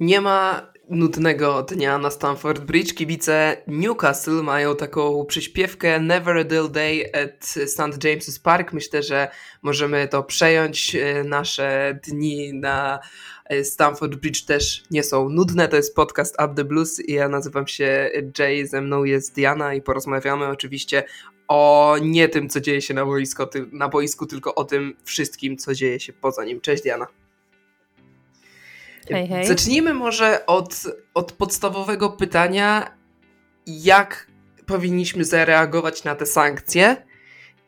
Nie ma nudnego dnia na Stamford Bridge. Kibice Newcastle mają taką przyśpiewkę Never a Dull Day at St. James's Park. Myślę, że możemy to przejąć. E, nasze dni na e, Stamford Bridge też nie są nudne. To jest podcast Up the Blues ja nazywam się Jay, ze mną jest Diana i porozmawiamy oczywiście o nie tym, co dzieje się na boisku, na boisku tylko o tym wszystkim, co dzieje się poza nim. Cześć Diana. Hej, hej. Zacznijmy może od, od podstawowego pytania, jak powinniśmy zareagować na te sankcje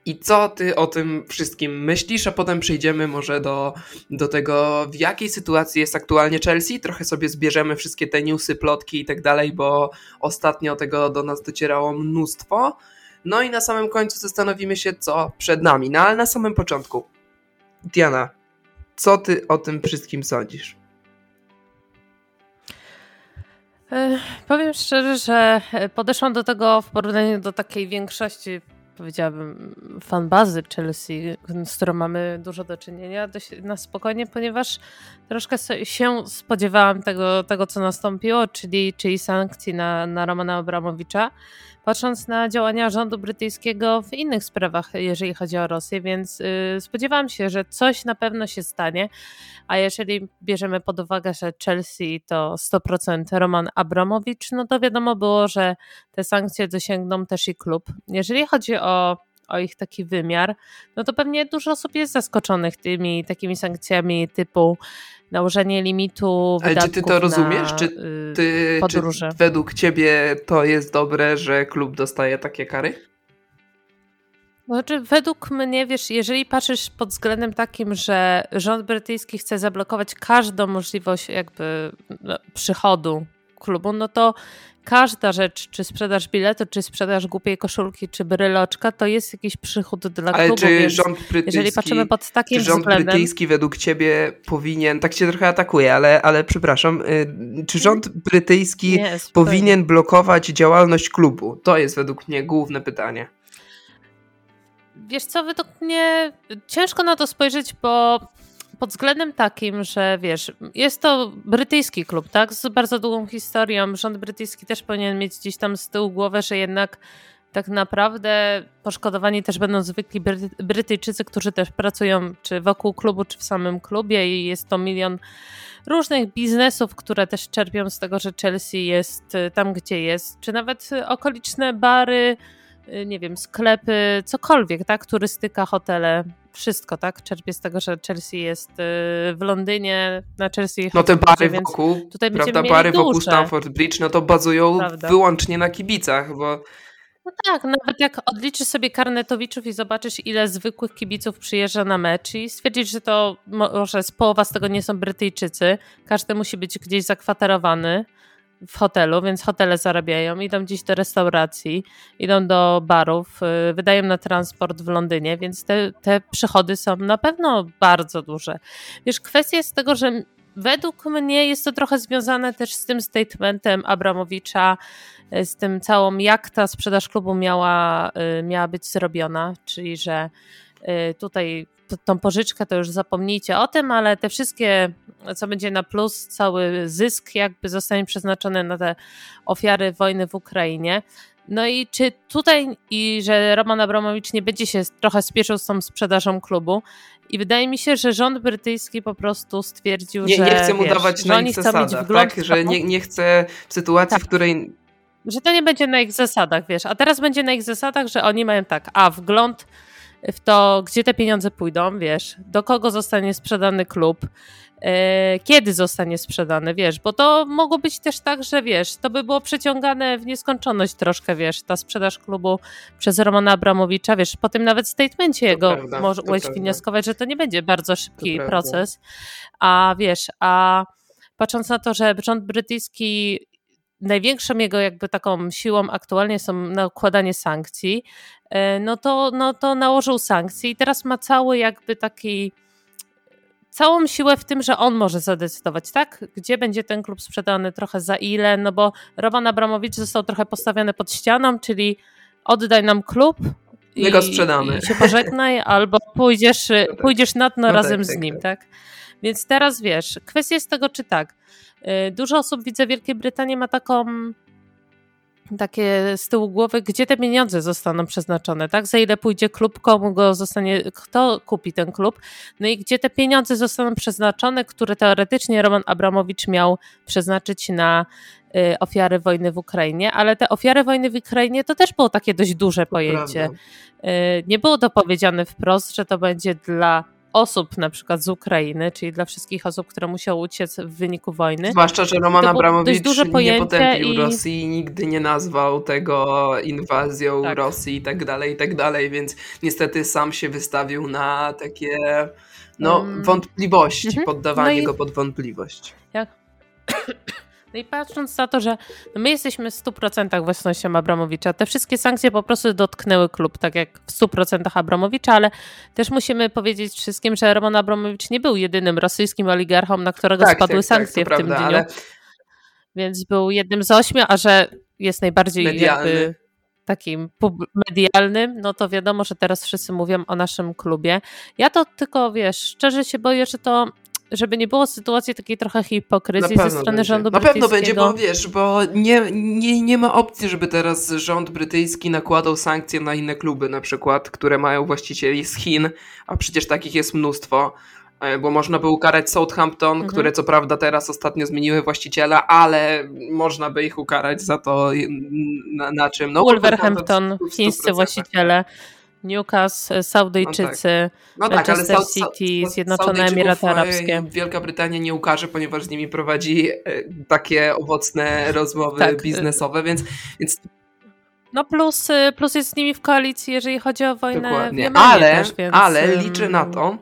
i co ty o tym wszystkim myślisz, a potem przejdziemy może do, do tego, w jakiej sytuacji jest aktualnie Chelsea. Trochę sobie zbierzemy wszystkie te newsy, plotki i tak dalej, bo ostatnio tego do nas docierało mnóstwo. No i na samym końcu zastanowimy się, co przed nami. No ale na samym początku. Diana, co ty o tym wszystkim sądzisz? Powiem szczerze, że podeszłam do tego w porównaniu do takiej większości, powiedziałabym, fanbazy Chelsea, z którą mamy dużo do czynienia, dość na spokojnie, ponieważ troszkę się spodziewałam tego, tego co nastąpiło, czyli, czyli sankcji na, na Romana Abramowicza patrząc na działania rządu brytyjskiego w innych sprawach, jeżeli chodzi o Rosję, więc yy, spodziewałam się, że coś na pewno się stanie, a jeżeli bierzemy pod uwagę, że Chelsea to 100% Roman Abramowicz, no to wiadomo było, że te sankcje dosięgną też i klub. Jeżeli chodzi o o ich taki wymiar, no to pewnie dużo osób jest zaskoczonych tymi takimi sankcjami typu nałożenie limitu Ale czy ty to rozumiesz? Czy, y, ty, czy według ciebie to jest dobre, że klub dostaje takie kary? Znaczy, według mnie, wiesz, jeżeli patrzysz pod względem takim, że rząd brytyjski chce zablokować każdą możliwość jakby no, przychodu klubu, no to każda rzecz, czy sprzedaż biletu, czy sprzedaż głupiej koszulki, czy bryloczka, to jest jakiś przychód dla Ale klubu. czy rząd brytyjski, jeżeli patrzymy pod takim czy rząd względem, brytyjski według ciebie powinien, tak się trochę atakuje, ale, ale przepraszam, y, czy rząd brytyjski nie, powinien blokować działalność klubu? To jest według mnie główne pytanie. Wiesz co, według mnie ciężko na to spojrzeć, bo pod względem takim, że wiesz, jest to brytyjski klub, tak? Z bardzo długą historią. Rząd brytyjski też powinien mieć gdzieś tam z tyłu głowę, że jednak tak naprawdę poszkodowani też będą zwykli Brytyjczycy, którzy też pracują czy wokół klubu, czy w samym klubie i jest to milion różnych biznesów, które też czerpią z tego, że Chelsea jest y, tam, gdzie jest, czy nawet okoliczne bary, y, nie wiem, sklepy, cokolwiek, tak? Turystyka, hotele wszystko, tak? Czerpie z tego, że Chelsea jest y, w Londynie, na Chelsea No te bary wokół, tutaj prawda, bary duże. wokół Stamford Bridge, no to bazują prawda. wyłącznie na kibicach, bo... No tak, nawet jak odliczysz sobie karnetowiczów i zobaczysz, ile zwykłych kibiców przyjeżdża na mecz i stwierdzisz, że to może z połowa z tego nie są Brytyjczycy, każdy musi być gdzieś zakwaterowany, w hotelu, więc hotele zarabiają, idą gdzieś do restauracji, idą do barów, y, wydają na transport w Londynie, więc te, te przychody są na pewno bardzo duże. Wiesz, kwestia jest tego, że według mnie jest to trochę związane też z tym statementem Abramowicza, y, z tym całą, jak ta sprzedaż klubu miała, y, miała być zrobiona, czyli że tutaj tą pożyczkę to już zapomnijcie o tym, ale te wszystkie, co będzie na plus, cały zysk jakby zostanie przeznaczony na te ofiary wojny w Ukrainie. No i czy tutaj, i że Roman Abramowicz nie będzie się trochę spieszył z tą sprzedażą klubu i wydaje mi się, że rząd brytyjski po prostu stwierdził, nie, że nie chce mu wiesz, dawać na ich zasadach, tak? Że nie, nie chce w sytuacji, tak. w której że to nie będzie na ich zasadach, wiesz, a teraz będzie na ich zasadach, że oni mają tak, a wgląd w to, gdzie te pieniądze pójdą, wiesz, do kogo zostanie sprzedany klub, e, kiedy zostanie sprzedany, wiesz, bo to mogło być też tak, że wiesz, to by było przeciągane w nieskończoność troszkę, wiesz, ta sprzedaż klubu przez Romana Abramowicza, wiesz, po tym nawet statemencie to jego prawda, mogłeś wnioskować, że to nie będzie bardzo szybki proces, a wiesz, a patrząc na to, że rząd brytyjski największą jego jakby taką siłą aktualnie są nakładanie sankcji, e, no to, no to nałożył sankcje i teraz ma cały jakby taki całą siłę w tym, że on może zadecydować, tak? Gdzie będzie ten klub sprzedany, trochę za ile, no bo Roman Abramowicz został trochę postawiony pod ścianą, czyli oddaj nam klub My go sprzedamy. I się pożegnaj, albo pójdziesz, no tak. pójdziesz na dno no razem tak, z tak, nim, tak? tak? Więc teraz wiesz, kwestia jest tego, czy tak. Y, dużo osób widzę w Wielkiej Brytanii ma taką takie z tyłu głowy, gdzie te pieniądze zostaną przeznaczone, tak? Za ile pójdzie klub, komu go zostanie, kto kupi ten klub, no i gdzie te pieniądze zostaną przeznaczone, które teoretycznie Roman Abramowicz miał przeznaczyć na y, ofiary wojny w Ukrainie, ale te ofiary wojny w Ukrainie to też było takie dość duże pojęcie. Y, nie było to powiedziane wprost, że to będzie dla osób na przykład z Ukrainy, czyli dla wszystkich osób, które musiały uciec w wyniku wojny. Zwłaszcza, że Roman Abramowicz nie potępił i... Rosji, nigdy nie nazwał tego inwazją tak. Rosji i tak dalej, i tak dalej, więc niestety sam się wystawił na takie no, wątpliwości, mm -hmm. poddawanie no i... go pod wątpliwość. Jak? No i patrząc na to, że my jesteśmy w 100% własnością Abramowicza, te wszystkie sankcje po prostu dotknęły klub, tak jak w 100% Abramowicza, ale też musimy powiedzieć wszystkim, że Roman Abramowicz nie był jedynym rosyjskim oligarchą, na którego tak, spadły tak, tak sankcje tak, w prawda, tym dniu. Ale... Więc był jednym z ośmiu, a że jest najbardziej Medialny. jakby takim medialnym, no to wiadomo, że teraz wszyscy mówią o naszym klubie. Ja to tylko, wiesz, szczerze się boję, że to żeby nie było sytuacji takiej trochę hipokryzji ze strony będzie. rządu Na pewno będzie, bo wiesz, bo nie, nie, nie ma opcji, żeby teraz rząd brytyjski nakładał sankcje na inne kluby na przykład, które mają właścicieli z Chin, a przecież takich jest mnóstwo. E, bo można by ukarać Southampton, mhm. które co prawda teraz ostatnio zmieniły właściciela, ale można by ich ukarać za to, na, na czym. No, Wolverhampton, chińscy właściciele. Newcastle, Saudyjczycy, no tak. No tak, Manchester City, Zjednoczone Emiraty e, Arabskie. Wielka Brytania nie ukaże, ponieważ z nimi prowadzi e, takie owocne rozmowy tak. biznesowe, więc, więc no plus, plus jest z nimi w koalicji, jeżeli chodzi o wojnę Dokładnie. w ale, też, więc... ale liczę na to,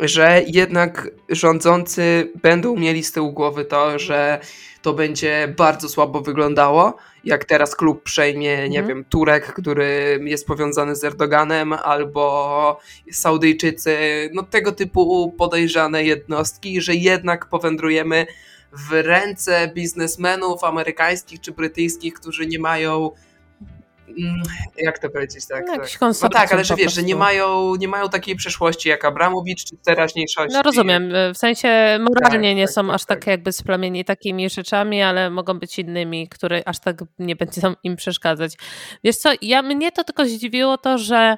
że jednak rządzący będą mieli z tyłu głowy to, że to będzie bardzo słabo wyglądało, jak teraz klub przejmie, nie mhm. wiem, Turek, który jest powiązany z Erdoganem, albo Saudyjczycy, no tego typu podejrzane jednostki, że jednak powędrujemy w ręce biznesmenów amerykańskich czy brytyjskich, którzy nie mają Mm, jak to powiedzieć, tak? No, tak. no tak, ale że wiesz, że nie mają, nie mają takiej przeszłości jak Abramowicz czy teraźniejszości. No rozumiem, w sensie moralnie tak, nie tak, są tak, aż tak, tak jakby splamieni takimi rzeczami, ale mogą być innymi, które aż tak nie będą im przeszkadzać. Wiesz co, ja mnie to tylko zdziwiło to, że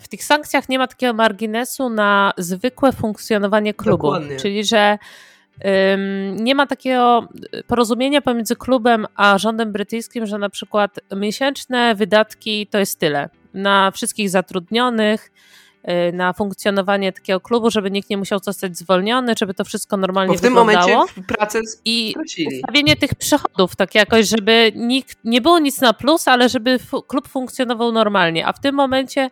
w tych sankcjach nie ma takiego marginesu na zwykłe funkcjonowanie klubu. Dokładnie. Czyli, że nie ma takiego porozumienia pomiędzy klubem a rządem brytyjskim, że na przykład miesięczne wydatki to jest tyle na wszystkich zatrudnionych, y, na funkcjonowanie takiego klubu, żeby nikt nie musiał zostać zwolniony, żeby to wszystko normalnie Bo w tym wyglądało. momencie pracę I ustawienie tych przychodów, tak jakoś, żeby nikt, nie było nic na plus, ale żeby klub funkcjonował normalnie. A w tym momencie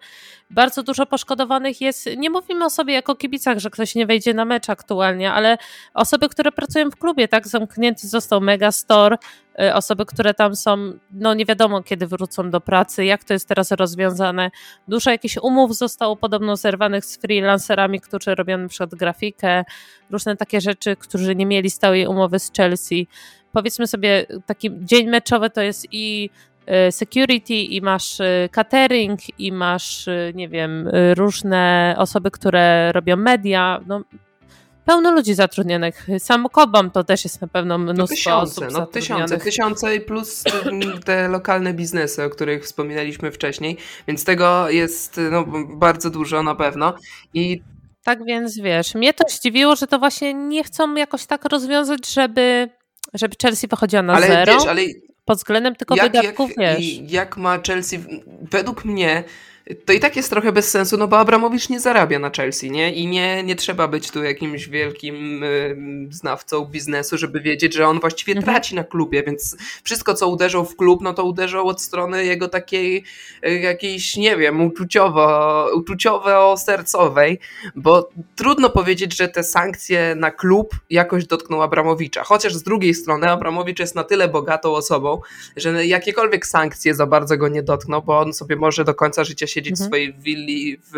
bardzo dużo poszkodowanych jest, nie mówimy o sobie jako kibicach, że ktoś nie wejdzie na mecz aktualnie, ale osoby, które pracują w klubie, tak, zamknięty został Megastore, y, osoby, które tam są, no nie wiadomo kiedy wrócą do pracy, jak to jest teraz rozwiązane. Dużo jakichś umów zostało podobno zerwanych z freelancerami, którzy robią na przykład grafikę, różne takie rzeczy, którzy nie mieli stałej umowy z Chelsea. Powiedzmy sobie, taki dzień meczowy to jest i security i masz y, catering i masz, y, nie wiem, różne osoby, które robią media. No, pełno ludzi zatrudnionych. Sam Kobam to też jest na pewno no mnóstwo tysiące, osób no tysiące, tysiące i plus te lokalne biznesy, o których wspominaliśmy wcześniej, więc tego jest no, bardzo dużo na pewno i tak więc wiesz, mnie to zdziwiło, że to właśnie nie chcą jakoś tak rozwiązać, żeby, żeby Chelsea wychodziła na ale zero. Wiesz, ale pod względem tylko jak, wydatków, jak, wiesz. Jak ma Chelsea, według mnie to i tak jest trochę bez sensu, no bo Abramowicz nie zarabia na Chelsea, nie? I nie, nie trzeba być tu jakimś wielkim znawcą biznesu, żeby wiedzieć, że on właściwie mhm. traci na klubie, więc wszystko, co uderzał w klub, no to uderzał od strony jego takiej y, jakiejś, nie wiem, uczuciowo, uczuciowo-sercowej, bo trudno powiedzieć, że te sankcje na klub jakoś dotkną Abramowicza, chociaż z drugiej strony Abramowicz jest na tyle bogatą osobą, że jakiekolwiek sankcje za bardzo go nie dotkną, bo on sobie może do końca życia siedzieć mhm. w swojej willi w,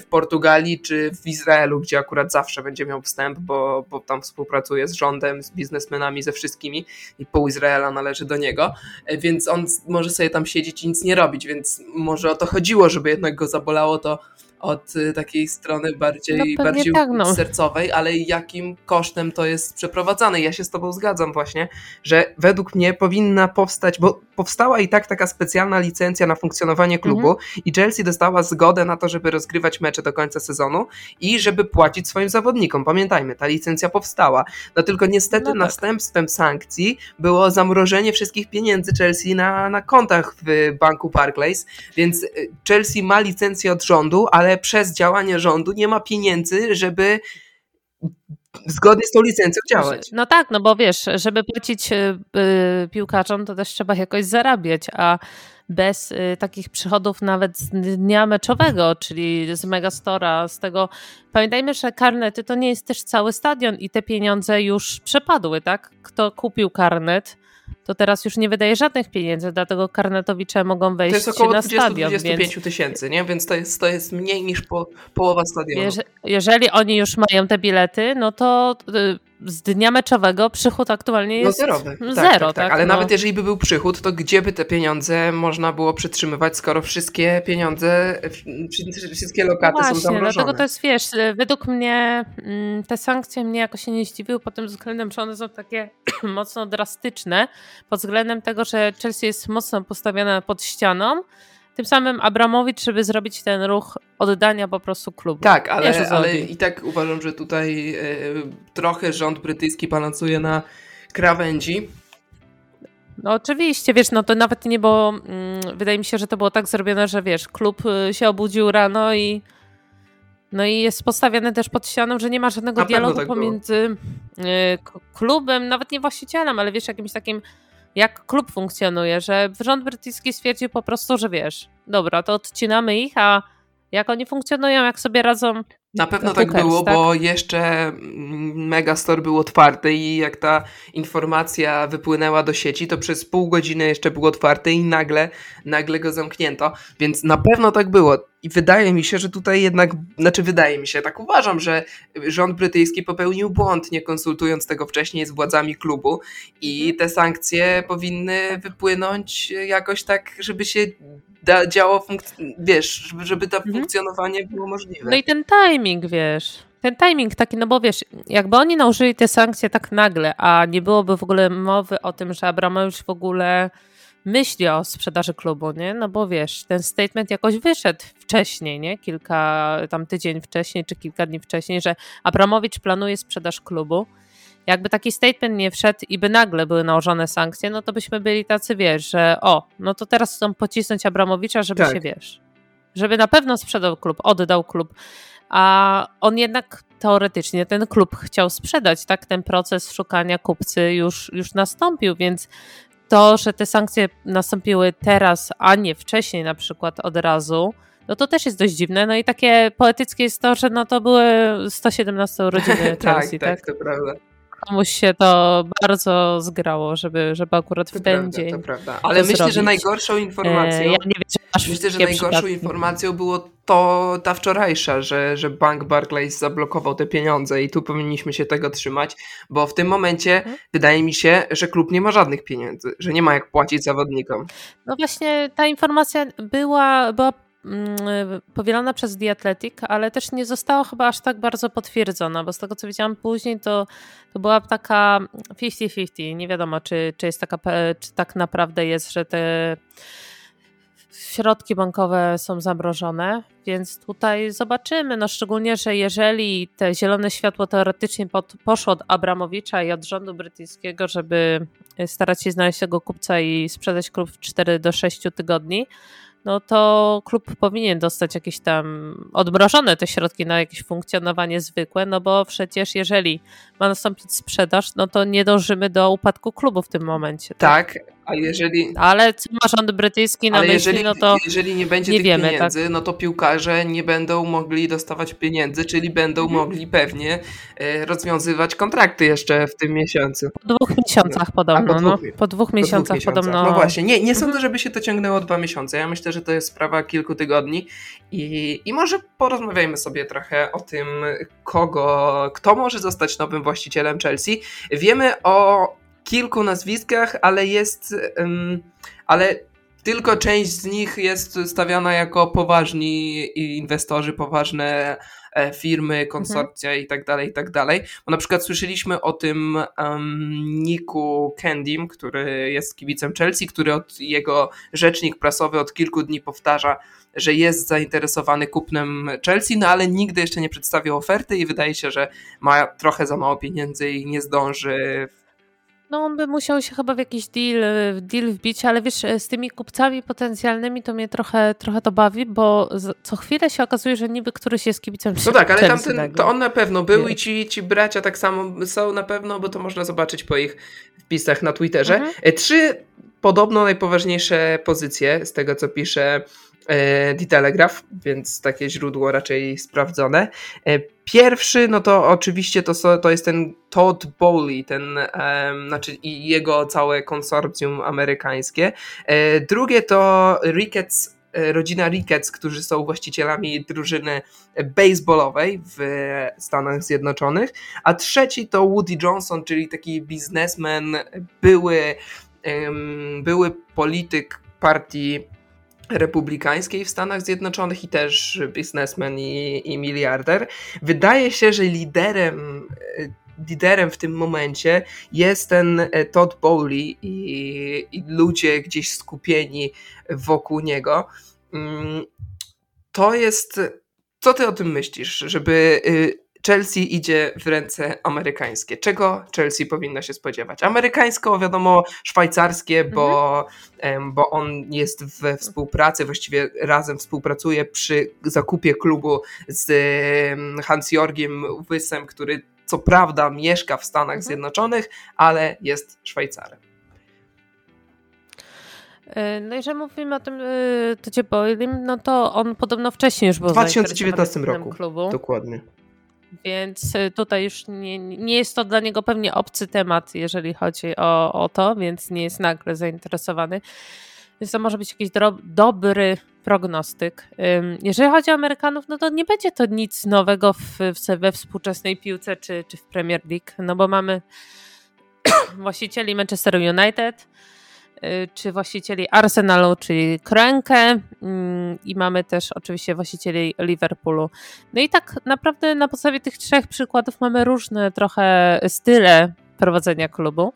w Portugalii czy w Izraelu, gdzie akurat zawsze będzie miał wstęp, bo, bo tam współpracuje z rządem, z biznesmenami, ze wszystkimi i pół Izraela należy do niego, więc on może sobie tam siedzieć i nic nie robić, więc może o to chodziło, żeby jednak go zabolało to od y, takiej strony bardziej, no bardziej tak, no. sercowej, ale jakim kosztem to jest przeprowadzane. Ja się z Tobą zgadzam właśnie, że według mnie powinna powstać, bo powstała i tak taka specjalna licencja na funkcjonowanie klubu mhm. i Chelsea dostała zgodę na to, żeby rozgrywać mecze do końca sezonu i żeby płacić swoim zawodnikom. Pamiętajmy, ta licencja powstała. No tylko niestety no tak. następstwem sankcji było zamrożenie wszystkich pieniędzy Chelsea na, na kontach w banku Barclays, więc y, Chelsea ma licencję od rządu, ale ale przez działanie rządu nie ma pieniędzy, żeby zgodnie z tą licencją działać. No tak, no bo wiesz, żeby płacić yy, piłkarzom, to też trzeba jakoś zarabiać, a bez y, takich przychodów nawet z dnia meczowego, czyli z Megastora, z tego. Pamiętajmy, że karnety to nie jest też cały stadion i te pieniądze już przepadły, tak? Kto kupił karnet, to teraz już nie wydaje żadnych pieniędzy, dlatego karnetowicze mogą wejść na stadion. To jest około 25 tysięcy, nie? więc to jest, to jest mniej niż po, połowa stadionu. jeżeli oni już mają te bilety, no to y, z dnia meczowego przychód aktualnie jest no zerowy. Tak, zero. Tak, tak, tak. Ale no. nawet jeżeli by był przychód, to gdzie by te pieniądze można było przytrzymywać, skoro wszystkie pieniądze, wszystkie lokaty no właśnie, są zamrożone? dlatego to jest, wiesz, według mnie mm, te sankcje mnie jakoś się nie zdziwiły pod tym względem, że one są takie mocno drastyczne, pod względem tego, że Chelsea jest mocno postawiona pod ścianą, tym samym Abramowicz, żeby zrobić ten ruch oddania po prostu klubu. Tak, ale, ale i tak uważam, że tutaj y, trochę rząd brytyjski balansuje na krawędzi. No oczywiście, wiesz, no to nawet nie było, mm, wydaje mi się, że to było tak zrobione, że wiesz, klub y, się obudził rano i no i jest postawiony też pod ścianą, że nie ma żadnego Na dialogu tak pomiędzy y, klubem, nawet nie właścicielem, ale wiesz, jakimś takim jak klub funkcjonuje, że rząd brytyjski stwierdził po prostu, że wiesz, dobra, to odcinamy ich, a jak oni funkcjonują, jak sobie radzą. Na pewno tak było, tak? bo jeszcze Megastore był otwarty i jak ta informacja wypłynęła do sieci, to przez pół godziny jeszcze był otwarty i nagle, nagle go zamknięto. Więc na pewno tak było. I wydaje mi się, że tutaj jednak, znaczy wydaje mi się, tak uważam, że rząd brytyjski popełnił błąd, nie konsultując tego wcześniej z władzami klubu i mhm. te sankcje powinny wypłynąć jakoś tak, żeby się da, działo, wiesz, żeby, żeby to mhm. funkcjonowanie było możliwe. No i ten timing, wiesz, ten timing taki, no bo wiesz, jakby oni nałożyli te sankcje tak nagle, a nie byłoby w ogóle mowy o tym, że Abramowicz w ogóle myśli o sprzedaży klubu, nie? No bo wiesz, ten statement jakoś wyszedł wcześniej, nie? Kilka, tam tydzień wcześniej, czy kilka dni wcześniej, że Abramowicz planuje sprzedaż klubu. Jakby taki statement nie wszedł i by nagle były nałożone sankcje, no to byśmy byli tacy, wiesz, że o, no to teraz chcą pocisnąć Abramowicza, żeby tak. się, wiesz, żeby na pewno sprzedał klub, oddał klub. A on jednak teoretycznie ten klub chciał sprzedać, tak? Ten proces szukania kupcy już, już nastąpił, więc to, że te sankcje nastąpiły teraz, a nie wcześniej na przykład od razu, no to też jest dość dziwne. No i takie poetyckie jest to, że no to były 117 urodziny tak, Chelsea, tak? Tak, to prawda komuś się to bardzo zgrało, żeby, żeby akurat to w ten prawda, dzień. To prawda. Ale myślę, zrobić. że najgorszą informacją. E, ja nie wiem, myślę, że najgorszą przypadki. informacją było to ta wczorajsza, że, że bank Barclays zablokował te pieniądze i tu powinniśmy się tego trzymać, bo w tym momencie hmm? wydaje mi się, że klub nie ma żadnych pieniędzy, że nie ma jak płacić zawodnikom. No właśnie ta informacja była, była Mm, powielona przez The Athletic, ale też nie została chyba aż tak bardzo potwierdzona, bo z tego co widziałam później, to, to była taka 50-50. Nie wiadomo, czy, czy jest taka, czy tak naprawdę jest, że te środki bankowe są zamrożone, więc tutaj zobaczymy. No szczególnie, że jeżeli te zielone światło teoretycznie pod, poszło od Abramowicza i od rządu brytyjskiego, żeby starać się znaleźć tego kupca i sprzedać klub w 4 do 6 tygodni, no to klub powinien dostać jakieś tam odmrożone te środki na jakieś funkcjonowanie zwykłe, no bo przecież jeżeli ma nastąpić sprzedaż, no to nie dążymy do upadku klubu w tym momencie. Tak, tak a jeżeli... Ale co ma rząd brytyjski na myśli, jeżeli, no to jeżeli nie będzie nie tych wiemy, pieniędzy, tak? no to piłkarze nie będą mogli dostawać pieniędzy, czyli będą mhm. mogli pewnie e, rozwiązywać kontrakty jeszcze w tym miesiącu. Po dwóch miesiącach podobno. Po dwóch, no. po dwóch miesiącach, po dwóch podobno. No właśnie, nie, nie sądzę, mhm. żeby się to ciągnęło dwa miesiące. Ja myślę, że to jest sprawa kilku tygodni i, i może porozmawiajmy sobie trochę o tym, kogo, kto może zostać nowym właścicielem Chelsea. Wiemy o kilku nazwiskach, ale jest. Ale tylko część z nich jest stawiana jako poważni inwestorzy, poważne e, firmy, konsorcja mhm. i tak dalej, i tak dalej. Bo na przykład słyszeliśmy o tym um, Niku Kendym, który jest kibicem Chelsea, który od jego rzecznik prasowy od kilku dni powtarza, że jest zainteresowany kupnem Chelsea, no ale nigdy jeszcze nie przedstawił oferty i wydaje się, że ma trochę za mało pieniędzy i nie zdąży no on by musiał się chyba w jakiś deal, deal wbić, ale wiesz, z tymi kupcami potencjalnymi to mnie trochę, trochę to bawi, bo co chwilę się okazuje, że niby któryś jest kibicem No tak, ale tamten, to on na pewno był i ci, ci bracia tak samo są na pewno, bo to można zobaczyć po ich wpisach na Twitterze. Mhm. E, trzy podobno najpoważniejsze pozycje z tego, co pisze E, The Telegraph, więc takie źródło raczej sprawdzone. E, pierwszy, no to oczywiście to, to jest ten Todd Bowley, ten, um, znaczy i jego całe konsorcjum amerykańskie. E, drugie to Ricketts, rodzina Ricketts, którzy są właścicielami drużyny baseballowej w Stanach Zjednoczonych, a trzeci to Woody Johnson, czyli taki biznesmen, były, um, były polityk partii republikańskiej w Stanach Zjednoczonych i też biznesmen i, i miliarder. Wydaje się, że liderem liderem w tym momencie jest ten e, Todd Bowley i, i, ludzie gdzieś skupieni wokół niego. Mm, to jest. Co ty o tym myślisz, żeby y, Chelsea idzie w ręce amerykańskie. Czego Chelsea powinna się spodziewać? Amerykańsko, wiadomo, szwajcarskie, bo, mhm. bo on jest we współpracy, właściwie razem współpracuje przy zakupie klubu z Hans-Jorgiem Wysem, który co prawda mieszka w Stanach mhm. Zjednoczonych, ale jest Szwajcarem. E, no i że mówimy o tym e, Todzie Boylim, no to on podobno wcześniej już był w 2019 roku. Klubu. Dokładnie. Więc y, tutaj już nie, nie jest to dla niego pewnie obcy temat, jeżeli chodzi o, o to, więc nie jest nagle zainteresowany. Więc to może być jakiś do, dobry prognostyk. Jeżeli chodzi o Amerykanów, no to nie będzie to nic nowego w, w, we współczesnej piłce czy, czy w Premier League, no bo mamy właścicieli Manchester United, czy właścicieli Arsenalu, czyli Krękę mm, i mamy też oczywiście właścicieli Liverpoolu. No i tak naprawdę na podstawie tych trzech przykładów mamy różne trochę style prowadzenia klubu.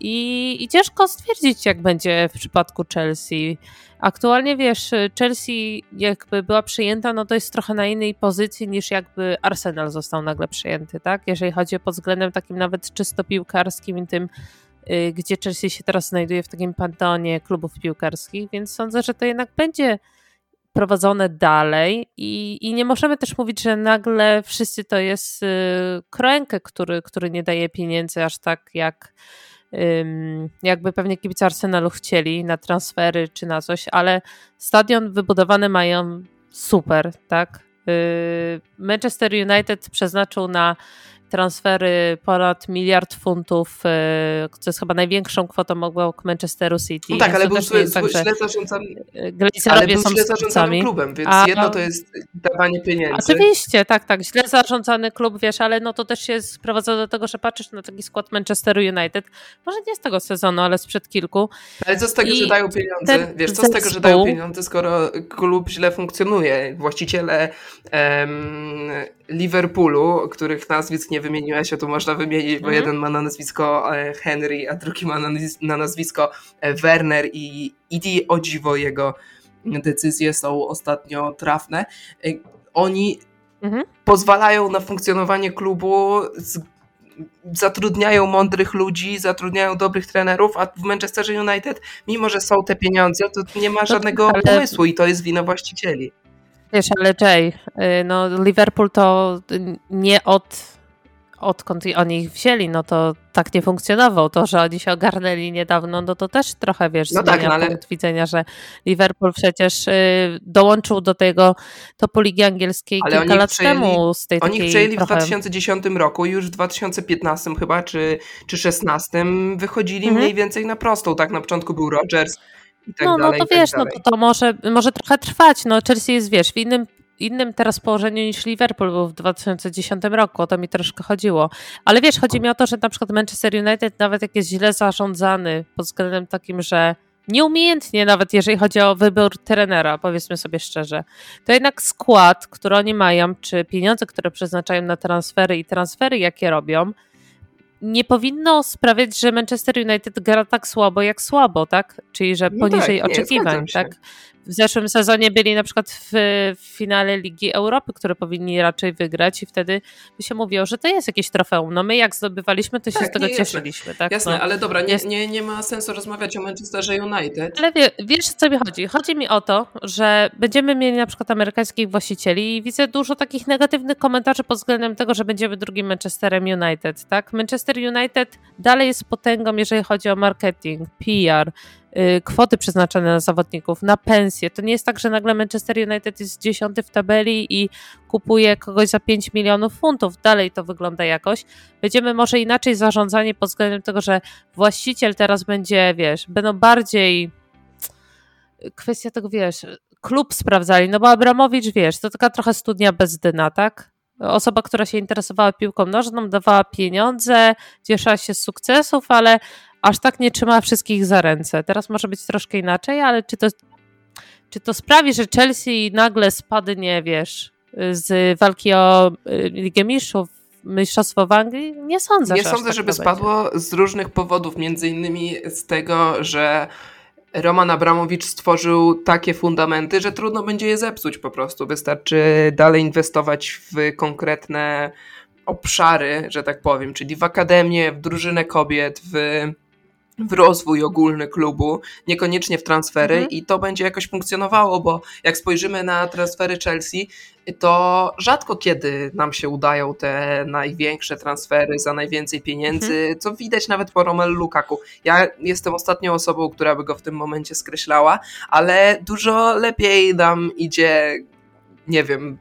I, I, ciężko stwierdzić, jak będzie w przypadku Chelsea. Aktualnie wiesz, Chelsea jakby była przyjęta, no to jest trochę na innej pozycji niż jakby Arsenal został nagle przyjęty, tak? Jeżeli chodzi pod względem takim nawet czysto piłkarskim i tym Y, gdzie Chelsea się teraz znajduje w takim panteonie klubów piłkarskich, więc sądzę, że to jednak będzie prowadzone dalej i, i nie możemy też mówić, że nagle wszyscy to jest y, który, który nie daje pieniędzy aż tak jak jakby pewnie kibice Arsenalu chcieli na transfery czy na coś, ale stadion wybudowany mają super, tak? Y, Manchester United przeznaczył na transfery ponad miliard funtów, e, co jest chyba największą kwotą obok Manchesteru City. No tak, ale był źle, tak, źle zarządzany, ale był źle zarządzany klubem, więc a, jedno to jest dawanie pieniędzy. Oczywiście, tak, tak, źle zarządzany klub, wiesz, ale no to też się sprowadza do tego, że patrzysz na taki skład Manchesteru United, może nie z tego sezonu, ale sprzed kilku. Ale co z tego, I że dają pieniądze? Wiesz, co z tego, że dają pieniądze, skoro klub źle funkcjonuje? Właściciele Liverpoolu, których nazwisk nie wymieniłeś, a tu można wymienić, bo mhm. jeden ma na nazwisko e, Henry, a drugi ma na nazwisko e, Werner i, i o dziwo jego decyzje są ostatnio trafne. E, oni mhm. pozwalają na funkcjonowanie klubu, zatrudniają mądrych ludzi, zatrudniają dobrych trenerów, a w Manchesterze United, mimo że są te pieniądze, to nie ma no żadnego no, pomysłu i to jest wina właścicieli. Wiesz, ale Jay, y, no Liverpool to nie od odkąd oni ich wzięli, no to tak nie funkcjonował. To, że oni się ogarnęli niedawno, no to też trochę, wiesz, no tak, no ale... punkt widzenia, że Liverpool przecież y, dołączył do tego topu Ligi Angielskiej ale kilka lat przejęli, temu. Z tej oni przejęli trochę... w 2010 roku i już w 2015 chyba, czy, czy 16 wychodzili mhm. mniej więcej na prostą. Tak, na początku był Rodgers, tak no, dalej, no to tak wiesz, no to, to może, może trochę trwać. No, Chelsea jest, wiesz, w innym innym teraz położeniu niż Liverpool był w 2010 roku, o to mi troszkę chodziło. Ale wiesz, chodzi mi o to, że na przykład Manchester United nawet jak jest źle zarządzany pod względem takim, że nieumiejętnie nawet jeżeli chodzi o wybór trenera, powiedzmy sobie szczerze, to jednak skład, który oni mają, czy pieniądze, które przeznaczają na transfery i transfery, jakie robią, nie powinno sprawiać, że Manchester United gra tak słabo, jak słabo, tak? Czyli, że No poniżej tak, nie, oczekiwań, tak? W zeszłym sezonie byli na przykład w, w finale Ligi Europy, które powinni raczej wygrać i wtedy by się mówiło, że to jest jakieś trofeum. No my jak zdobywaliśmy, to się Tak, z tego cieszyliśmy, tak? Jasne, no. ale dobra, nie, nie, nie ma sensu rozmawiać o Manchesterze United. Ale wie, wiesz, co mi chodzi? Chodzi mi o to, że będziemy mieli na przykład amerykańskich właścicieli i widzę dużo takich negatywnych komentarzy pod względem tego, że będziemy drugim Manchesterem United, tak? Manchester United dalej jest potęgą, jeżeli chodzi o marketing, PR, kwoty przeznaczone na zawodników, na pensje. To nie jest tak, że nagle Manchester United jest dziesiąty w tabeli i kupuje kogoś za 5 milionów funtów. Dalej to wygląda jakoś. Będziemy może inaczej zarządzani pod względem tego, że właściciel teraz będzie, wiesz, będą bardziej kwestia tego, wiesz, klub sprawdzali, no bo Abramowicz, wiesz, to taka trochę studnia bez dna, tak? Osoba, która się interesowała piłką nożną, dawała pieniądze, cieszyła się z sukcesów, ale aż tak nie trzymała wszystkich za ręce. Teraz może być troszkę inaczej, ale czy to, czy to sprawi, że Chelsea nagle spadnie, wiesz, z walki o y, Ligę Mistrzów, Mistrzostwo w Anglii? Nie sądzę, Nie że sądzę, tak żeby spadło z różnych powodów, między innymi z tego, że Roman Abramowicz stworzył takie fundamenty, że trudno będzie je zepsuć po prostu. Wystarczy dalej inwestować w konkretne obszary, że tak powiem, czyli w akademię, w drużynę kobiet, w, w rozwój ogólny klubu, niekoniecznie w transfery Mhm. i to będzie jakoś funkcjonowało, bo jak spojrzymy na transfery Chelsea, to rzadko kiedy nam się udają te największe transfery za najwięcej pieniędzy, co widać nawet po Romelu Lukaku. Ja jestem ostatnią osobą, która by go w tym momencie skreślała, ale dużo lepiej nam idzie, nie wiem,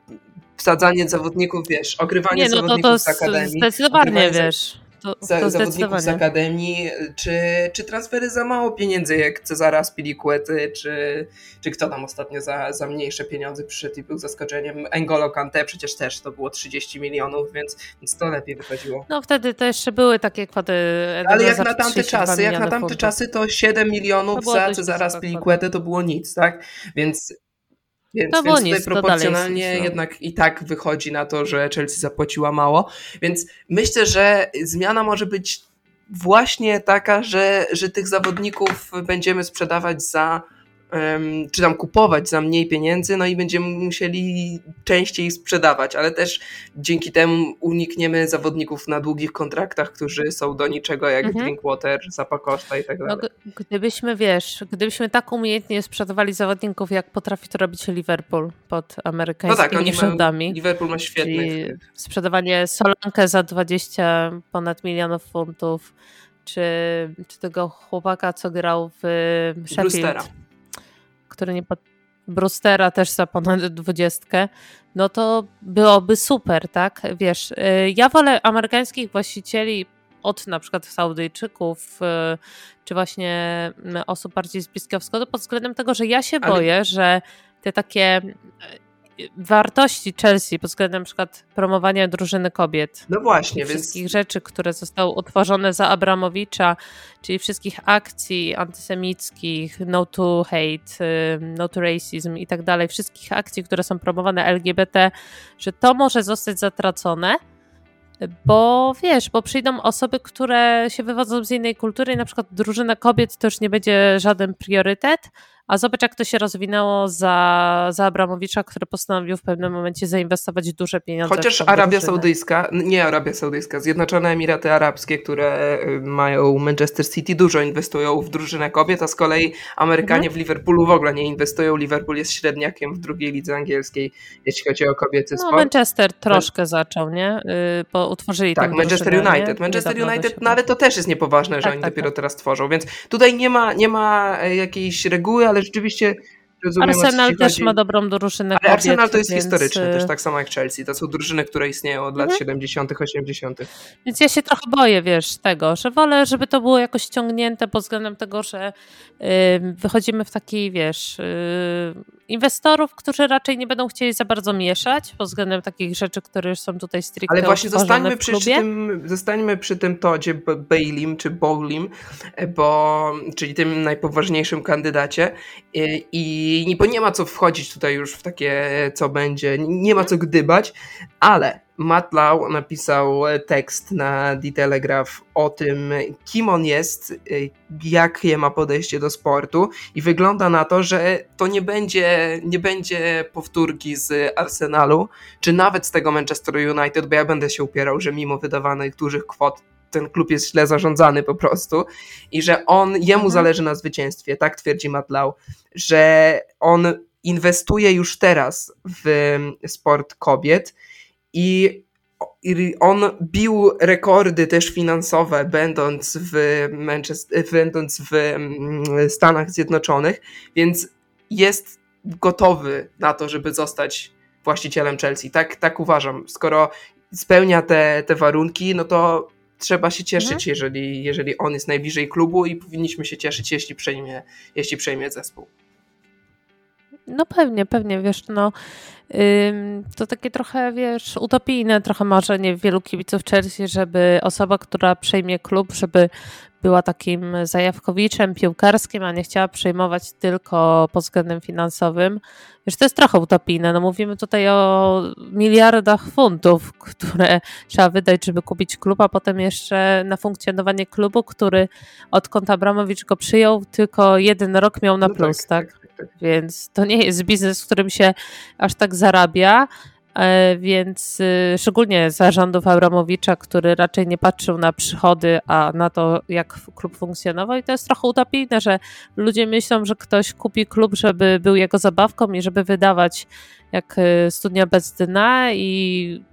wsadzanie zawodników, wiesz, ogrywanie Nie, no to, zawodników to z akademii. zdecydowanie, wiesz. To, to zawodników z akademii, czy, czy transfery za mało pieniędzy, jak Cezara Spilicuety, czy, czy kto tam ostatnio za, za mniejsze pieniądze przyszedł i był zaskoczeniem. Engolo Kante przecież też to było 30 milionów, więc, więc to lepiej wychodziło. No wtedy to jeszcze były takie kwoty. Ale jak na tamte 32 czasy, jak na tamte funtów. czasy, to 7 To milionów było za Cezara wysoka Spilicuetę to było nic, tak? Więc, więc, było więc tutaj nic, proporcjonalnie jest no. jednak i tak wychodzi na to, że Chelsea zapłaciła mało. Więc myślę, że zmiana może być właśnie taka, że, że tych zawodników będziemy sprzedawać za czy tam kupować za mniej pieniędzy, no i będziemy musieli częściej sprzedawać, ale też dzięki temu unikniemy zawodników na długich kontraktach, którzy są do niczego jak Mhm. Drinkwater, Zapa Costa i tak No, dalej. g- gdybyśmy, wiesz, gdybyśmy tak umiejętnie sprzedawali zawodników, jak potrafi to robić Liverpool pod No amerykańskimi tak, oni mają, rządami. Liverpool ma świetnych. Czyli sprzedawanie Solankę za 20 ponad milionów funtów, czy, czy tego chłopaka, co grał w Sheffield, Brewstera. Który nie pod... Brewstera też za ponad 20, no to byłoby super, tak? Wiesz, y, ja wolę amerykańskich właścicieli od na przykład Saudyjczyków, y, czy właśnie mm, osób bardziej z Bliskiego Wschodu, pod względem tego, że ja się Ale- boję, że te takie wartości Chelsea pod względem na przykład promowania drużyny kobiet, No właśnie, i więc wszystkich rzeczy, które zostały utworzone za Abramowicza, czyli wszystkich akcji antysemickich, no to hate, no to racism i tak dalej, wszystkich akcji, które są promowane LGBT, że to może zostać zatracone, bo wiesz, bo przyjdą osoby, które się wywodzą z innej kultury i na przykład drużyna kobiet to już nie będzie żaden priorytet, a zobacz jak to się rozwinęło za, za Abramowicza, który postanowił w pewnym momencie zainwestować duże pieniądze Chociaż Arabia. Saudyjska, nie Arabia Saudyjska, Zjednoczone Emiraty Arabskie, które y, mają Manchester City, dużo inwestują w drużynę kobiet, a z kolei Amerykanie Mhm. w Liverpoolu w ogóle nie inwestują. Liverpool jest średniakiem w drugiej lidze angielskiej, jeśli chodzi o kobiecy No, sport. Manchester troszkę zaczął, nie? Yy, bo utworzyli Tak, Manchester drużynę, nie? United. Manchester Niedawno United, no ale to też jest niepoważne, że Tak, oni tak, dopiero tak. teraz tworzą, więc tutaj nie ma, nie ma e, jakiejś reguły, ale rzeczywiście rozumiem, Arsenal też ma dobrą drużynę Ale kobiet, Arsenal to jest więc, historyczne y, też, tak samo jak Chelsea. To są drużyny, które istnieją od lat Mhm. 70., 80. Więc ja się trochę boję, wiesz, tego, że wolę, żeby to było jakoś ciągnięte pod względem tego, że y, wychodzimy w taki, wiesz, y, inwestorów, którzy raczej nie będą chcieli za bardzo mieszać pod względem takich rzeczy, które już są tutaj stricte Ale właśnie zostańmy przy, przy, tym, zostańmy przy tym Todzie Bailim czy Bowlim, bo, czyli tym najpoważniejszym kandydacie. I, i bo nie ma co wchodzić tutaj już w takie co będzie, nie ma co gdybać, ale Matt Lau napisał tekst na The Telegraph o tym, kim on jest, jakie ma podejście do sportu i wygląda na to, że to nie będzie, nie będzie powtórki z Arsenalu, czy nawet z tego Manchester United, bo ja będę się upierał, że mimo wydawanych dużych kwot ten klub jest źle zarządzany po prostu i że on, jemu mhm. zależy na zwycięstwie, tak twierdzi Matt Lau, że on inwestuje już teraz w sport kobiet i on bił rekordy też finansowe, będąc w, Manchester, będąc w mm, Stanach Zjednoczonych, więc jest gotowy na to, żeby zostać właścicielem Chelsea. Tak, tak uważam. Skoro spełnia te, te warunki, no to trzeba się cieszyć, mhm. jeżeli, jeżeli on jest najbliżej klubu i powinniśmy się cieszyć, jeśli przejmie, jeśli przejmie zespół. No pewnie, pewnie, wiesz, no to takie trochę, wiesz, utopijne trochę marzenie wielu kibiców Chelsea, żeby osoba, która przejmie klub, żeby była takim zajawkowiczem piłkarskim, a nie chciała przejmować tylko pod względem finansowym. Wiesz, to jest trochę utopijne. No mówimy tutaj o miliardach funtów, które trzeba wydać, żeby kupić klub, a potem jeszcze na funkcjonowanie klubu, który odkąd Abramowicz go przyjął, tylko jeden rok miał na no plus, tak, tak? Tak? Więc to nie jest biznes, w którym się aż tak zarabia. E, więc y, szczególnie zarządów Abramowicza, który raczej nie patrzył na przychody, a na to, jak klub funkcjonował. I to jest trochę utopijne, że ludzie myślą, że ktoś kupi klub, żeby był jego zabawką i żeby wydawać jak y, studnia bez dna i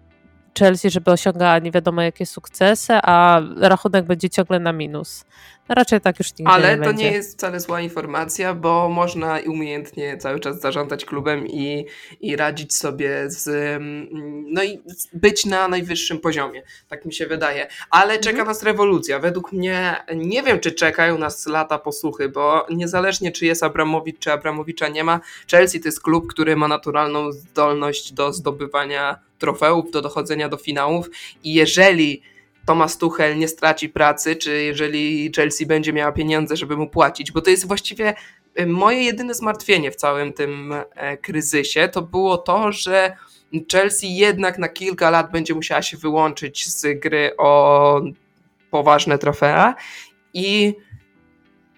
Chelsea, żeby osiągała nie wiadomo jakie sukcesy, a rachunek będzie ciągle na minus. Raczej tak już nigdy Ale nie to nie jest wcale zła informacja, bo można umiejętnie cały czas zarządzać klubem i, i radzić sobie z. Mm, no i być na najwyższym poziomie. Tak mi się wydaje. Ale czeka mhm. nas rewolucja. Według mnie nie wiem, czy czekają nas lata posłuchy, bo niezależnie czy jest Abramowicz, czy Abramowicza nie ma, Chelsea to jest klub, który ma naturalną zdolność do zdobywania trofeów, do dochodzenia do finałów i jeżeli Thomas Tuchel nie straci pracy, czy jeżeli Chelsea będzie miała pieniądze, żeby mu płacić, bo to jest właściwie y, moje jedyne zmartwienie w całym tym e, kryzysie, to było to, że Chelsea jednak na kilka lat będzie musiała się wyłączyć z gry o poważne trofea i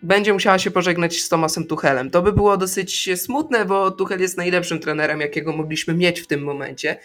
będzie musiała się pożegnać z Thomasem Tuchelem. To by było dosyć smutne, bo Tuchel jest najlepszym trenerem, jakiego mogliśmy mieć w tym momencie.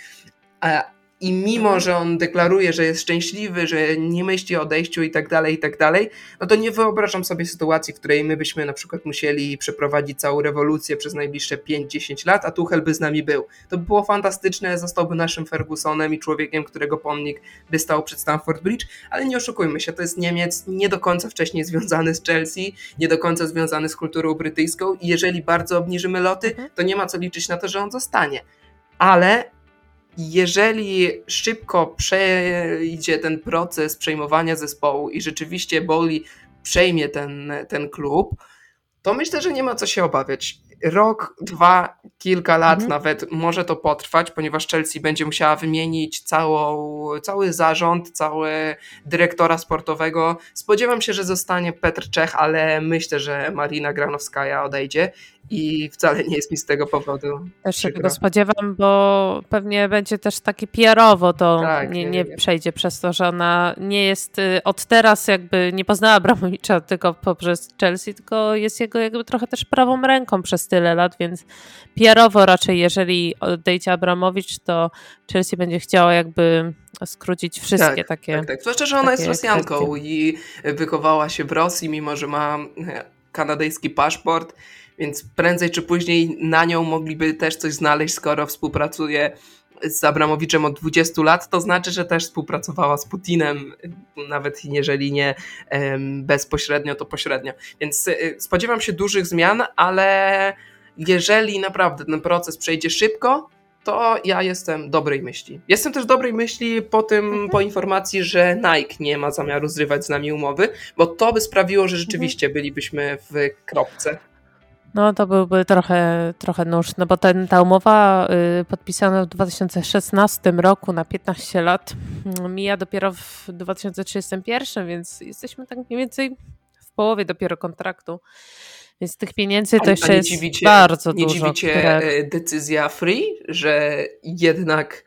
I mimo, że on deklaruje, że jest szczęśliwy, że nie myśli o odejściu i tak dalej, i tak dalej, no to nie wyobrażam sobie sytuacji, w której my byśmy na przykład musieli przeprowadzić całą rewolucję przez najbliższe 5-10 lat, a Tuchel by z nami był. To by było fantastyczne, zostałby naszym Fergusonem i człowiekiem, którego pomnik by stał przed Stamford Bridge, ale nie oszukujmy się, to jest Niemiec nie do końca wcześniej związany z Chelsea, nie do końca związany z kulturą brytyjską i jeżeli bardzo obniżymy loty, mhm. to nie ma co liczyć na to, że on zostanie. Ale jeżeli szybko przejdzie ten proces przejmowania zespołu i rzeczywiście Boli przejmie ten, ten klub, to myślę, że nie ma co się obawiać. Rok, dwa, kilka lat mhm. nawet może to potrwać, ponieważ Chelsea będzie musiała wymienić całą, cały zarząd, cały dyrektora sportowego. Spodziewam się, że zostanie Petr Czech, ale myślę, że Marina Granowskaja odejdzie i wcale nie jest mi z tego powodu. Też się tego spodziewam, bo pewnie będzie też taki PR-owo to tak, nie, nie, nie, przejdzie przez to, że ona nie jest y, od teraz jakby nie poznała Abramowicza tylko poprzez Chelsea, tylko jest jego jakby trochę też prawą ręką przez tyle lat, więc PR-owo raczej jeżeli odejdzie Abramowicz, to Chelsea będzie chciała jakby skrócić wszystkie tak, takie. Tak, tak. Zwłaszcza, że ona jest Rosjanką kwestie. i wychowała się w Rosji, mimo że ma e, kanadyjski paszport więc prędzej czy później na nią mogliby też coś znaleźć, skoro współpracuje z Abramowiczem od 20 lat, to znaczy, że też współpracowała z Putinem, nawet jeżeli nie bezpośrednio, to pośrednio. Więc y, spodziewam się dużych zmian, ale jeżeli naprawdę ten proces przejdzie szybko, to ja jestem dobrej myśli. Jestem też dobrej myśli po tym, mhm. po informacji, że Nike nie ma zamiaru zrywać z nami umowy, bo to by sprawiło, że rzeczywiście bylibyśmy w kropce. No to byłby trochę, trochę nóż, no bo ten, ta umowa y, podpisana w 2016 roku na 15 lat mm, mija dopiero w 2031, więc jesteśmy tak mniej więcej w połowie dopiero kontraktu. Więc tych pieniędzy to jeszcze jest dziwicie, bardzo nie dużo. Nie dziwicie które... decyzja Free, że jednak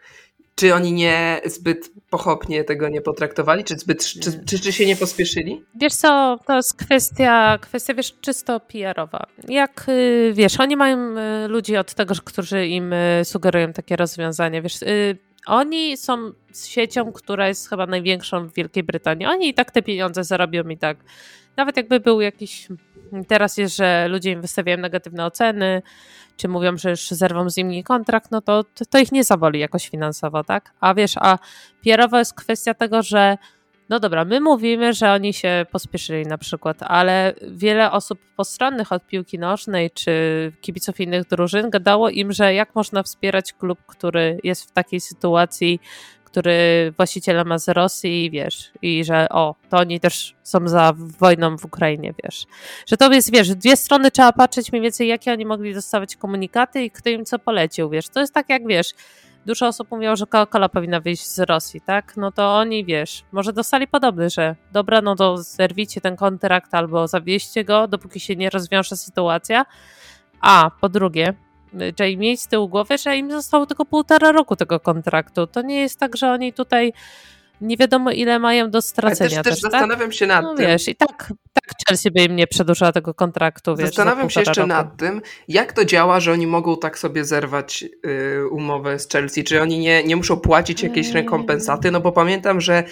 czy oni nie zbyt pochopnie tego nie potraktowali? Czy, zbyt, czy, czy, czy, się nie pospieszyli? Wiesz co, to jest kwestia, kwestia wiesz, czysto PR-owa. Jak, y, wiesz, oni mają y, ludzi od tego, którzy im y, sugerują takie rozwiązania, wiesz, oni są siecią, która jest chyba największą w Wielkiej Brytanii. Oni i tak te pieniądze zarobią i tak. Nawet jakby był jakiś, teraz jest, że ludzie im wystawiają negatywne oceny, czy mówią, że już zerwą z nimi kontrakt, no to, to, ich nie zaboli jakoś finansowo, tak? A wiesz, a PR-owo jest kwestia tego, że no dobra, my mówimy, że oni się pospieszyli na przykład, ale wiele osób postronnych od piłki nożnej czy kibiców innych drużyn gadało im, że jak można wspierać klub, który jest w takiej sytuacji, który właściciela ma z Rosji, wiesz, i że o, to oni też są za wojną w Ukrainie, wiesz. Że to jest, wiesz, dwie strony trzeba patrzeć mniej więcej, jakie oni mogli dostawać komunikaty i kto im co polecił, wiesz. To jest tak jak, wiesz, dużo osób mówiło, że Coca-Cola powinna wyjść z Rosji, tak? No to oni, wiesz, może dostali podobny, że dobra, no to zerwijcie ten kontrakt albo zawieźcie go, dopóki się nie rozwiąże sytuacja. A po drugie, czyli mieć z tyłu głowy, że im zostało tylko półtora roku tego kontraktu. To nie jest tak, że oni tutaj nie wiadomo ile mają do stracenia. Ale też, też, tak? zastanawiam się nad no, tym. Wiesz, i tak, tak Chelsea by im nie przedłużyła tego kontraktu. Wiesz, zastanawiam się jeszcze roku. nad tym, jak to działa, że oni mogą tak sobie zerwać y, umowę z Chelsea. Czy oni nie, nie muszą płacić jakiejś rekompensaty? No bo pamiętam, że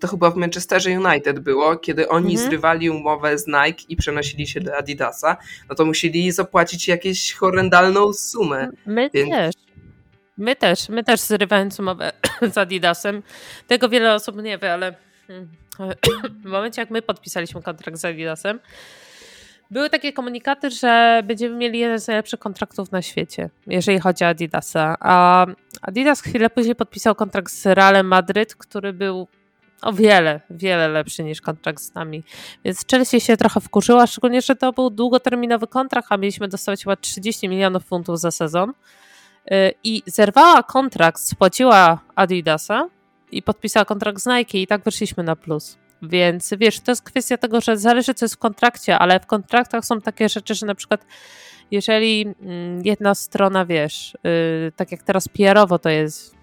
to chyba w Manchesterze United było, kiedy oni mm. zrywali umowę z Nike i przenosili się do Adidasa, no to musieli zapłacić jakieś horrendalną sumę. My Więc... też. My też, my też zrywając umowę z Adidasem. Tego wiele osób nie wie, ale hmm, w momencie jak my podpisaliśmy kontrakt z Adidasem, były takie komunikaty, że będziemy mieli jeden z najlepszych kontraktów na świecie, jeżeli chodzi o Adidasa. A Adidas chwilę później podpisał kontrakt z Realem Madryt, który był o wiele, wiele lepszy niż kontrakt z nami. Więc Chelsea się trochę wkurzyła, szczególnie, że to był długoterminowy kontrakt, a mieliśmy dostawać chyba 30 milionów funtów za sezon. Y, i zerwała kontrakt, spłaciła Adidasa i podpisała kontrakt z Nike i tak wyszliśmy na plus. Więc wiesz, to jest kwestia tego, że zależy co jest w kontrakcie, ale w kontraktach są takie rzeczy, że na przykład jeżeli mm, jedna strona, wiesz, y, tak jak teraz PR-owo to jest,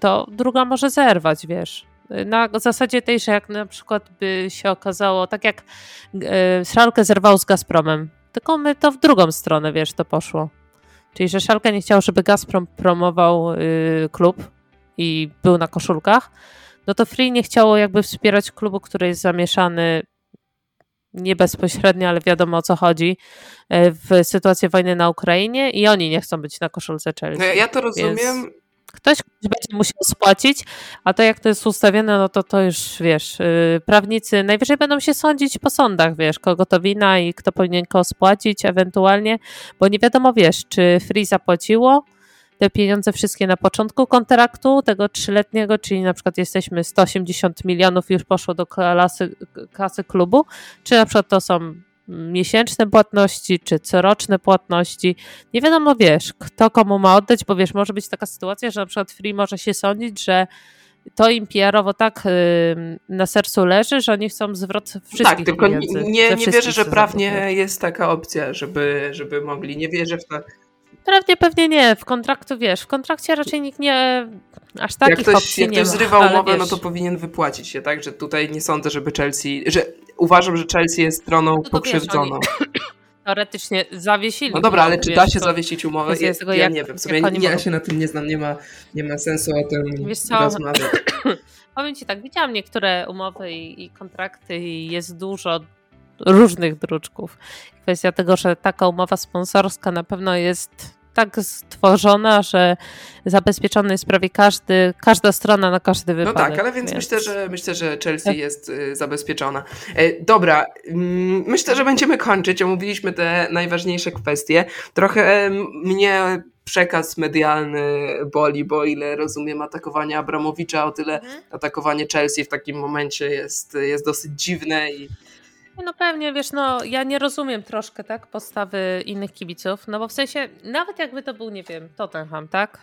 to druga może zerwać, wiesz. Na zasadzie tej, że jak na przykład by się okazało, tak jak y, Szalkę zerwał z Gazpromem, tylko my to w drugą stronę, wiesz, to poszło. Czyli, że Szalkę nie chciał, żeby Gazprom promował y, klub i był na koszulkach, no to Free nie chciało jakby wspierać klubu, który jest zamieszany nie bezpośrednio, ale wiadomo o co chodzi, y, w sytuacji wojny na Ukrainie i oni nie chcą być na koszulce Chelsea. No ja to rozumiem. Więc Ktoś będzie musiał spłacić, a to jak to jest ustawione, no to to już wiesz, yy, prawnicy najwyżej będą się sądzić po sądach, wiesz, kogo to wina i kto powinien kogo spłacić ewentualnie, bo nie wiadomo, wiesz, czy Free zapłaciło te pieniądze wszystkie na początku kontraktu tego trzyletniego, czyli na przykład jesteśmy 180 milionów już poszło do klasy, kasy klubu, czy na przykład to są miesięczne płatności, czy coroczne płatności. Nie wiadomo, wiesz, kto komu ma oddać, bo wiesz, może być taka sytuacja, że na przykład Free może się sądzić, że to im PR-owo tak y, na sercu leży, że oni chcą zwrot wszystkich Tak, tylko pieniędzy, nie, nie wierzę, że prawnie jest taka opcja, żeby, żeby mogli. Nie wierzę w to. Prawnie pewnie nie. W kontraktu wiesz, w kontrakcie raczej nikt nie aż takich jak ktoś, opcji jak ktoś zrywa umowę, no to powinien wypłacić się, tak? Że tutaj nie sądzę, żeby Chelsea, że uważam, że Chelsea jest stroną no pokrzywdzoną. Wiesz, teoretycznie zawiesili. No dobra, ale czy da się zawiesić umowę? Ja, ja jak, nie wiem, sobie ja, ja się na tym nie znam, nie ma, nie ma sensu o tym wiesz co? rozmawiać. Powiem Ci tak, widziałam niektóre umowy i, i kontrakty i jest dużo różnych druczków. Kwestia tego, że taka umowa sponsorska na pewno jest tak stworzona, że zabezpieczony jest prawie każdy, każda strona na każdy wypadek. No tak, ale więc, więc... myślę, że myślę, że Chelsea jest y, zabezpieczona. E, dobra, mm, myślę, że będziemy kończyć. Omówiliśmy te najważniejsze kwestie. Trochę mnie przekaz medialny boli, bo ile rozumiem atakowanie Abramowicza, o tyle mhm. atakowanie Chelsea w takim momencie jest, jest dosyć dziwne i No pewnie, wiesz, no ja nie rozumiem troszkę, tak, postawy innych kibiców, no bo w sensie, nawet jakby to był, nie wiem, Tottenham, tak,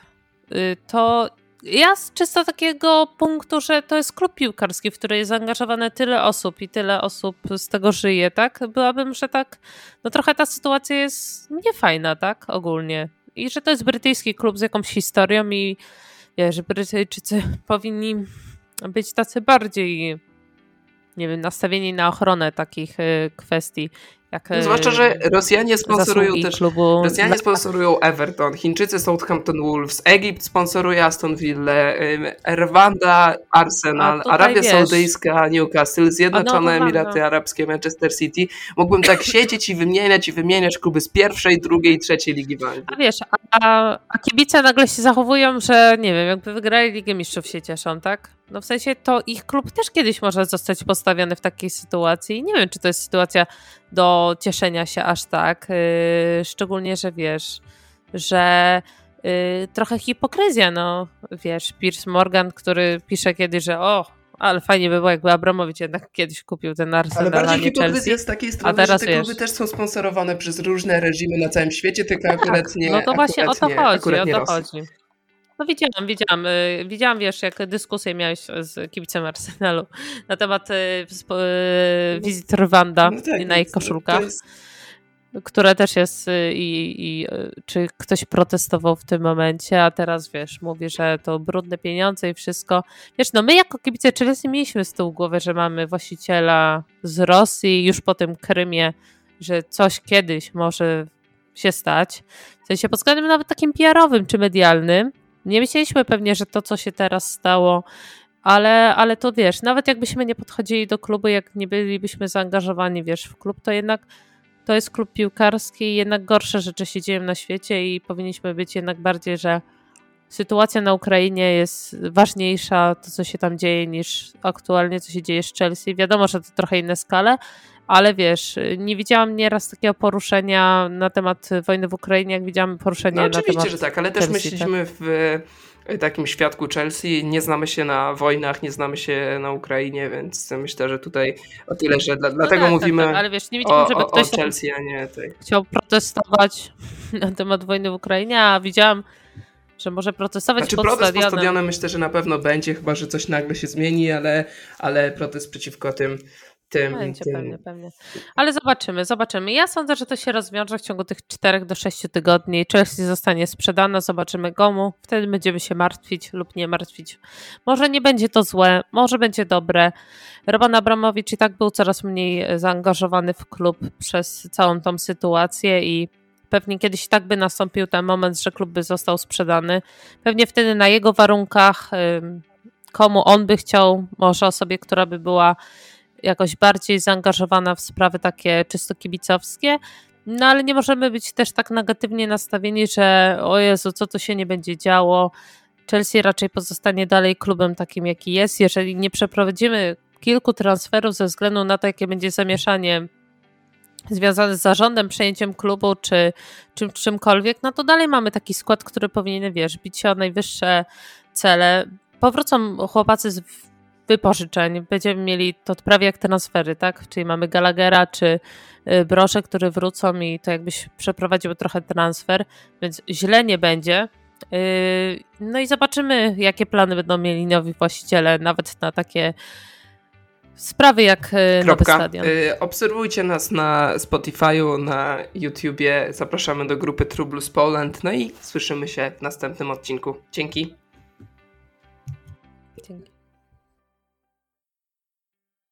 y, to ja z czysto takiego punktu, że to jest klub piłkarski, w który jest zaangażowane tyle osób i tyle osób z tego żyje, tak, byłabym, że tak, no trochę ta sytuacja jest niefajna, tak, ogólnie. I że to jest brytyjski klub z jakąś historią i wiesz, Brytyjczycy powinni być tacy bardziej nie wiem, nastawieni na ochronę takich y, kwestii. Jak, no, zwłaszcza, że Rosjanie sponsorują też klubu. Rosjanie sponsorują Everton, Chińczycy Southampton Wolves, Egipt sponsoruje Aston Villa, Rwanda Arsenal, Arabia wiesz, Saudyjska Newcastle, Zjednoczone Emiraty Arabskie Manchester City. Mógłbym tak siedzieć i wymieniać i wymieniać kluby z pierwszej, drugiej, trzeciej ligi w A wiesz, a, a kibice nagle się zachowują, że nie wiem, jakby wygrali Ligę Mistrzów się cieszą, tak? No w sensie to ich klub też kiedyś może zostać postawiony w takiej sytuacji. Nie wiem, czy to jest sytuacja do cieszenia się aż tak. Yy, szczególnie, że wiesz, że yy, trochę hipokryzja, no wiesz, Piers Morgan, który pisze kiedyś, że o, ale fajnie by było, jakby Abramowicz jednak kiedyś kupił ten Arsenal, Ale bardziej hipokryzja z takiej strony, że te kluby wiesz, też są sponsorowane przez różne reżimy na całym świecie, tylko no akurat tak, nie No to właśnie o to chodzi, o to chodzi. No widziałam, widziałam. Y, widziałam, wiesz, jak dyskusję miałeś z kibicem Arsenalu na temat y, y, wizyty Rwanda no tak, na ich koszulkach. Jest... Które też jest i, i czy ktoś protestował w tym momencie, a teraz wiesz, mówi, że to brudne pieniądze i wszystko. Wiesz, no my jako kibice Chelsea mieliśmy z tyłu głowy, że mamy właściciela z Rosji już po tym Krymie, że coś kiedyś może się stać. W sensie pod względem nawet takim PR-owym czy medialnym, nie myśleliśmy pewnie, że to, co się teraz stało, ale, ale to wiesz, nawet jakbyśmy nie podchodzili do klubu, jak nie bylibyśmy zaangażowani, wiesz, w klub, to jednak to jest klub piłkarski i jednak gorsze rzeczy się dzieją na świecie i powinniśmy być jednak bardziej, że sytuacja na Ukrainie jest ważniejsza, to co się tam dzieje, niż aktualnie co się dzieje z Chelsea. Wiadomo, że to trochę inne skale, ale wiesz, nie widziałam nieraz takiego poruszenia na temat wojny w Ukrainie, jak widziałam poruszenie no, na temat Oczywiście, że tak, ale też Chelsea, myśleliśmy tak? w takim świadku Chelsea. Nie znamy się na wojnach, nie znamy się na Ukrainie, więc myślę, że tutaj o tyle, że dla, no dlatego tak, tak mówimy tak, tak, ale wiesz, nie widziałem, żeby ktoś o Chelsea, a nie tej. chciał protestować na temat wojny w Ukrainie, a widziałam że może protestować znaczy, pod protest stadionem. pod stadionem myślę, że na pewno będzie, chyba że coś nagle się zmieni, ale, ale protest przeciwko tym tym, Będzie, tym... pewnie, pewnie. Ale zobaczymy, zobaczymy. Ja sądzę, że to się rozwiąże w ciągu tych 4 do 6 tygodni. Chelsea zostanie sprzedana, zobaczymy komu. Wtedy będziemy się martwić lub nie martwić. Może nie będzie to złe, może będzie dobre. Roman Abramowicz i tak był coraz mniej zaangażowany w klub przez całą tą sytuację i pewnie kiedyś tak by nastąpił ten moment, że klub by został sprzedany. Pewnie wtedy na jego warunkach, komu on by chciał, może osobie, która by była jakoś bardziej zaangażowana w sprawy takie czysto kibicowskie. No ale nie możemy być też tak negatywnie nastawieni, że o Jezu, co to się nie będzie działo. Chelsea raczej pozostanie dalej klubem takim, jaki jest. Jeżeli nie przeprowadzimy kilku transferów ze względu na to, jakie będzie zamieszanie związane z zarządem, przejęciem klubu czy czym, czymkolwiek, no to dalej mamy taki skład, który powinien, wiesz, bić się o najwyższe cele. Powrócą chłopacy z wypożyczeń. Będziemy mieli to prawie jak transfery, tak? Czyli mamy Gallaghera czy y, Brosze, które wrócą i to jakbyś przeprowadził trochę transfer, więc źle nie będzie. Y, no i zobaczymy, jakie plany będą mieli nowi właściciele, nawet na takie sprawy jak y, Kropka. nowy stadion. Obserwujcie nas na Spotify'u, na YouTubie, zapraszamy do grupy True Blues Poland, no i słyszymy się w następnym odcinku. Dzięki.